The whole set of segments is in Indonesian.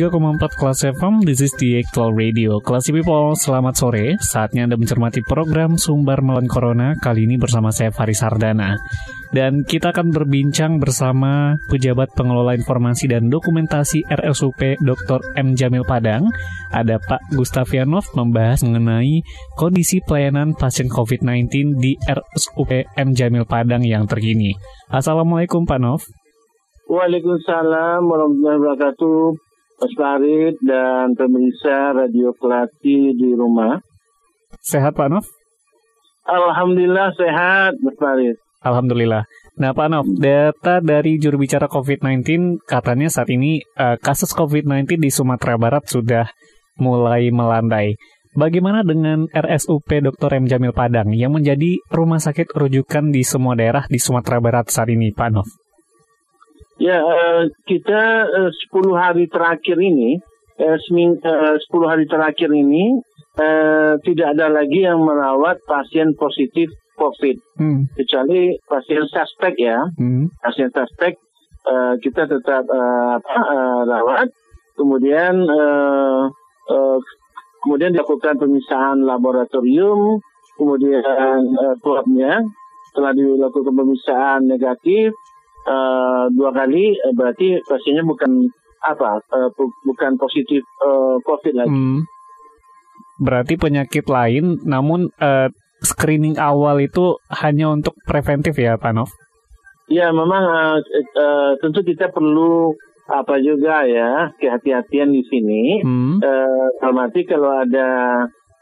Empat kelas FM, this is the actual radio. Classy people, selamat sore. Saatnya Anda mencermati program Sumber Melawan Corona, kali ini bersama saya Faris Sardana. Dan kita akan berbincang bersama pejabat pengelola informasi dan dokumentasi RSUP Dr. M. Jamil Padang. Ada Pak Gustavianov membahas mengenai kondisi pelayanan pasien COVID-19 di RSUP M. Jamil Padang yang terkini. Assalamualaikum Pak Nov. Waalaikumsalam warahmatullahi wabarakatuh. Mas Farid dan pemirsa Radio Klati di rumah. Sehat Pak Nov? Alhamdulillah sehat Mas Farid. Alhamdulillah. Nah Pak Nov, data dari juru bicara COVID-19 katanya saat ini uh, kasus COVID-19 di Sumatera Barat sudah mulai melandai. Bagaimana dengan RSUP Dr. M. Jamil Padang yang menjadi rumah sakit rujukan di semua daerah di Sumatera Barat saat ini, Pak Nov? Ya, uh, kita uh, 10 hari terakhir ini, uh, seming, uh, 10 hari terakhir ini uh, tidak ada lagi yang merawat pasien positif COVID, hmm. kecuali pasien suspek ya, hmm. pasien suspek uh, kita tetap uh, apa, uh, rawat, kemudian uh, uh, kemudian dilakukan pemisahan laboratorium, kemudian uh, swabnya. Setelah dilakukan pemisahan negatif, uh, dua kali uh, berarti pasiennya bukan apa uh, bukan positif uh, COVID lagi. Hmm. Berarti penyakit lain, namun uh, screening awal itu hanya untuk preventif ya, Pak Nov? Ya, memang uh, uh, tentu kita perlu apa juga ya kehati-hatian di sini. Hmm. Uh, kalau ada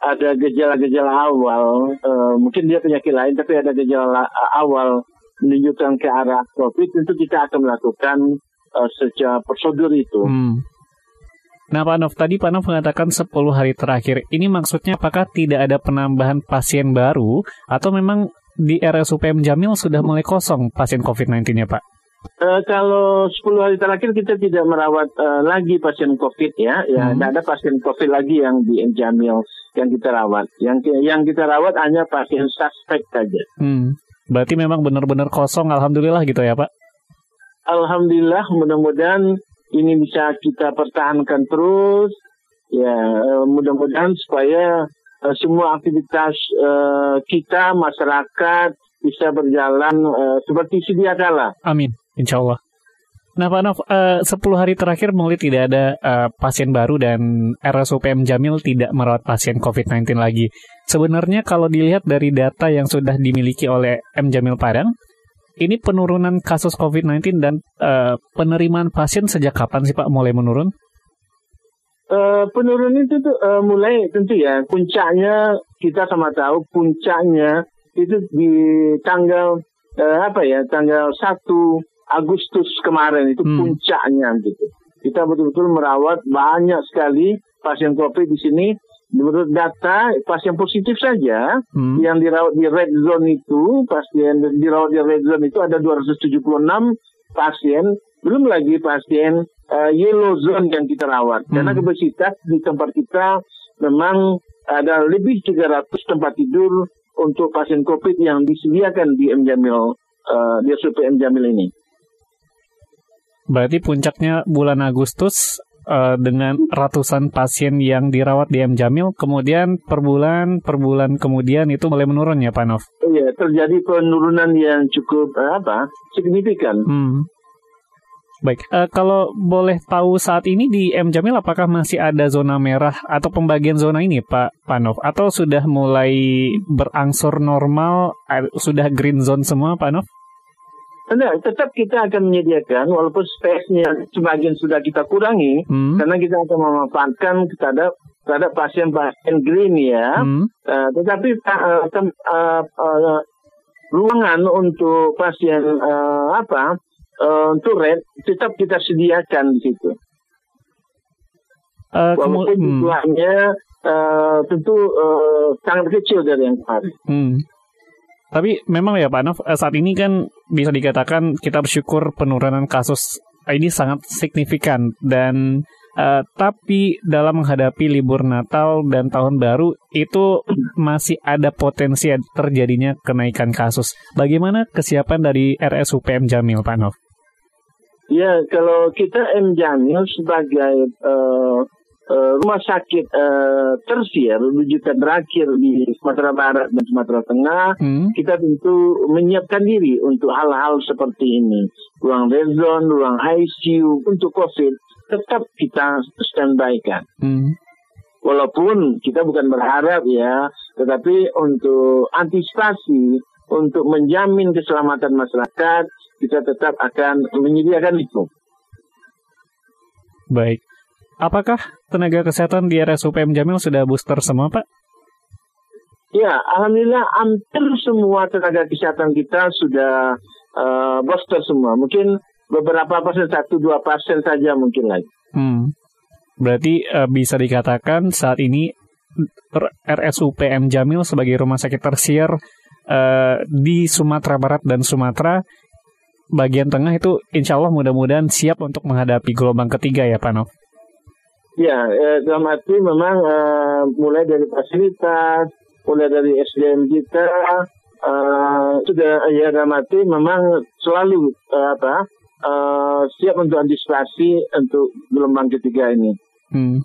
ada gejala-gejala awal, uh, mungkin dia penyakit lain, tapi ada gejala awal menunjukkan ke arah COVID, tentu kita akan melakukan uh, secara prosedur itu. Hmm. Nah Pak Nov, tadi Pak Nov mengatakan 10 hari terakhir. Ini maksudnya apakah tidak ada penambahan pasien baru atau memang di RSUPM Jamil sudah mulai kosong pasien COVID-19-nya Pak? Uh, kalau 10 hari terakhir kita tidak merawat uh, lagi pasien COVID ya, ya hmm. tidak ada pasien COVID lagi yang di Jamil yang kita rawat. Yang yang kita rawat hanya pasien suspek saja. Hmm. Berarti memang benar-benar kosong, alhamdulillah gitu ya Pak? Alhamdulillah, mudah-mudahan ini bisa kita pertahankan terus. Ya, eh, mudah-mudahan supaya uh, semua aktivitas uh, kita, masyarakat bisa berjalan seperti sedia kala. Amin, insya Allah. Nah Pak Nov, uh, 10 hari terakhir mulai tidak ada uh, pasien baru dan RSUPM Jamil tidak merawat pasien COVID-19 lagi. Sebenarnya kalau dilihat dari data yang sudah dimiliki oleh M. Jamil Padang, ini penurunan kasus COVID-19 dan uh, penerimaan pasien sejak kapan sih Pak mulai menurun? Uh, penurunan itu tuh, uh, mulai tentu ya puncaknya kita sama tahu puncaknya itu di tanggal uh, apa ya tanggal 1 Agustus kemarin itu hmm. puncaknya gitu. Kita betul-betul merawat banyak sekali pasien COVID di sini. Menurut data pasien positif saja hmm. yang dirawat di red zone itu, pasien dirawat di red zone itu ada 276 pasien, belum lagi pasien uh, yellow zone yang kita rawat. Hmm. Karena kapasitas di tempat kita memang ada lebih 300 tempat tidur untuk pasien COVID yang disediakan di M Jamil uh, di SUP M Jamil ini. Berarti puncaknya bulan Agustus uh, dengan ratusan pasien yang dirawat di M Jamil, kemudian per bulan per bulan kemudian itu mulai menurun ya Pak Nov? Iya, terjadi penurunan yang cukup uh, apa? signifikan. Hmm. Baik, uh, kalau boleh tahu saat ini di M Jamil apakah masih ada zona merah atau pembagian zona ini Pak Panov atau sudah mulai berangsur normal, sudah green zone semua Pak Enggak, tetap kita akan menyediakan walaupun space-nya sebagian sudah kita kurangi hmm. karena kita akan memanfaatkan terhadap terhadap pasien-pasien green ya. Hmm. Uh, tetapi uh, uh, uh, uh, ruangan untuk pasien uh, apa uh, turret tetap kita sediakan di situ. Uh, Walaupun hmm. jumlahnya uh, tentu uh, sangat kecil dari yang kemarin. Hmm. Tapi memang ya Pak Nov, saat ini kan bisa dikatakan kita bersyukur penurunan kasus ini sangat signifikan dan Uh, tapi dalam menghadapi libur Natal dan Tahun Baru itu masih ada potensi terjadinya kenaikan kasus. Bagaimana kesiapan dari RSUPM Jamil, Pak Nov? Ya, kalau kita M Jamil sebagai uh, rumah sakit uh, tersier rujukan terakhir di Sumatera Barat dan Sumatera Tengah, hmm. kita tentu menyiapkan diri untuk hal-hal seperti ini. Ruang red zone, ruang ICU untuk COVID tetap kita standby kan. Hmm. Walaupun kita bukan berharap ya, tetapi untuk antisipasi, untuk menjamin keselamatan masyarakat, kita tetap akan menyediakan itu. Baik. Apakah tenaga kesehatan di RSUPM Jamil sudah booster semua, Pak? Ya, alhamdulillah hampir semua tenaga kesehatan kita sudah uh, booster semua. Mungkin beberapa persen satu dua persen saja mungkin lagi. Hmm. Berarti uh, bisa dikatakan saat ini RSUPM Jamil sebagai rumah sakit tersier uh, di Sumatera Barat dan Sumatera bagian tengah itu insya Allah mudah-mudahan siap untuk menghadapi gelombang ketiga ya Pak Nov. Ya, eh, dalam arti memang uh, mulai dari fasilitas, mulai dari SDM kita, uh, sudah ya dalam memang selalu uh, apa uh, siap untuk antisipasi untuk gelombang ketiga ini. Hmm.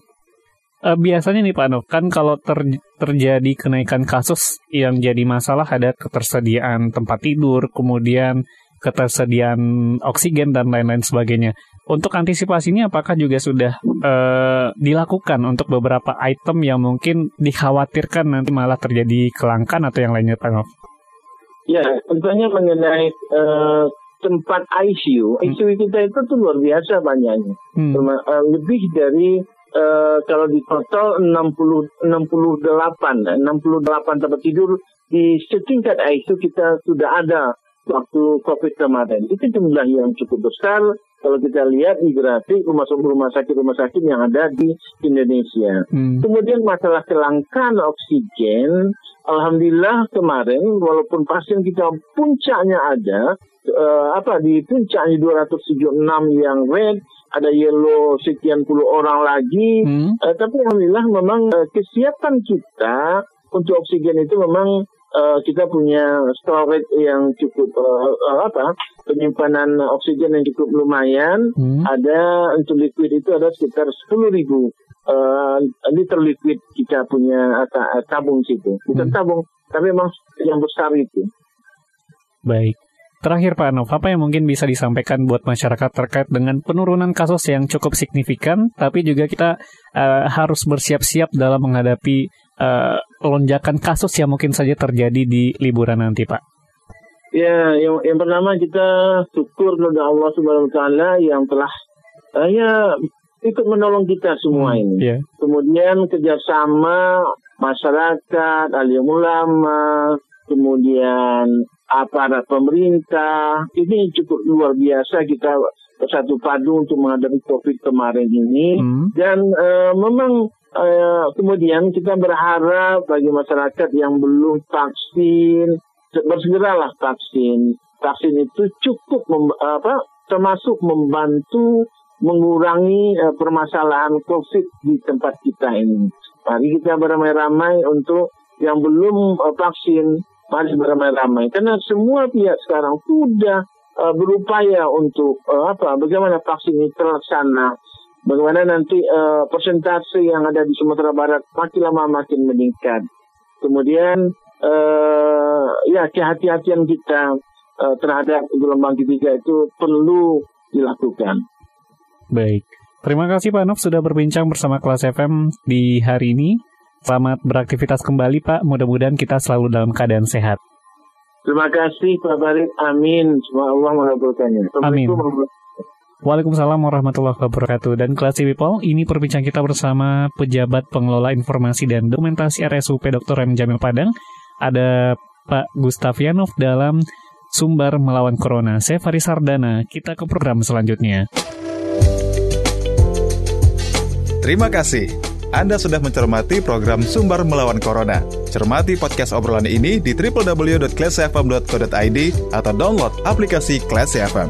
Uh, biasanya nih Pak Nov, kan kalau ter terjadi kenaikan kasus yang jadi masalah ada ketersediaan tempat tidur, kemudian ketersediaan oksigen dan lain-lain sebagainya. Untuk antisipasi ini apakah juga sudah uh, dilakukan untuk beberapa item yang mungkin dikhawatirkan nanti malah terjadi kelangkaan atau yang lainnya Pak? Ya, tentunya mengenai uh, tempat ICU, hmm. ICU kita itu tuh luar biasa banyaknya. Hmm. Uh, lebih dari uh, kalau di total 60 68 68 tempat tidur di setingkat ICU kita sudah ada waktu COVID kemarin. Itu jumlah yang cukup besar kalau kita lihat di grafik rumah rumah sakit rumah sakit yang ada di Indonesia. Hmm. Kemudian masalah kelangkaan oksigen, alhamdulillah kemarin walaupun pasien kita puncaknya ada, uh, apa di puncaknya 276 yang red ada yellow sekian puluh orang lagi hmm. uh, tapi alhamdulillah memang uh, kesiapan kita untuk oksigen itu memang uh, kita punya storage yang cukup uh, uh, apa? Penyimpanan oksigen yang cukup lumayan. Hmm. ada untuk liquid itu ada sekitar sepuluh ribu uh, liter liquid kita punya uh, tabung situ. Bukan hmm. tabung tapi memang yang besar itu. Baik. Terakhir Pak Anov, apa yang mungkin bisa disampaikan buat masyarakat terkait dengan penurunan kasus yang cukup signifikan, tapi juga kita uh, harus bersiap-siap dalam menghadapi uh, lonjakan kasus yang mungkin saja terjadi di liburan nanti Pak? Ya, yang, yang pertama kita syukur kepada Allah Subhanahu Wa Taala yang telah uh, ya ikut menolong kita semua hmm, ini. Yeah. Kemudian kerjasama masyarakat, alim ulama, kemudian aparat pemerintah ini cukup luar biasa kita bersatu padu untuk menghadapi COVID kemarin ini hmm. dan uh, memang uh, kemudian kita berharap bagi masyarakat yang belum vaksin bersegeralah vaksin. Vaksin itu cukup mem, apa termasuk membantu mengurangi uh, permasalahan COVID di tempat kita ini. Mari kita beramai-ramai untuk yang belum uh, vaksin mari beramai-ramai. Karena semua pihak sekarang sudah uh, berupaya untuk uh, apa bagaimana vaksin ini terlaksana bagaimana nanti uh, persentase yang ada di Sumatera Barat makin lama makin meningkat kemudian uh, ya kehati-hatian kita uh, terhadap gelombang ketiga itu perlu dilakukan baik Terima kasih Pak Nov sudah berbincang bersama kelas FM di hari ini. Selamat beraktivitas kembali Pak. Mudah-mudahan kita selalu dalam keadaan sehat. Terima kasih Pak Barik. Amin. Semoga Allah mengabulkannya. Amin. Waalaikumsalam warahmatullahi wabarakatuh. Dan kelas people, ini perbincangan kita bersama pejabat pengelola informasi dan dokumentasi RSUP Dr. M. Jamil Padang. Ada Pak Gustavianov dalam Sumbar Melawan Corona. Saya Faris Sardana, kita ke program selanjutnya. Terima kasih. Anda sudah mencermati program Sumber Melawan Corona. Cermati podcast obrolan ini di www.classfm.co.id atau download aplikasi Class FM.